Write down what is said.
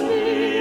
me.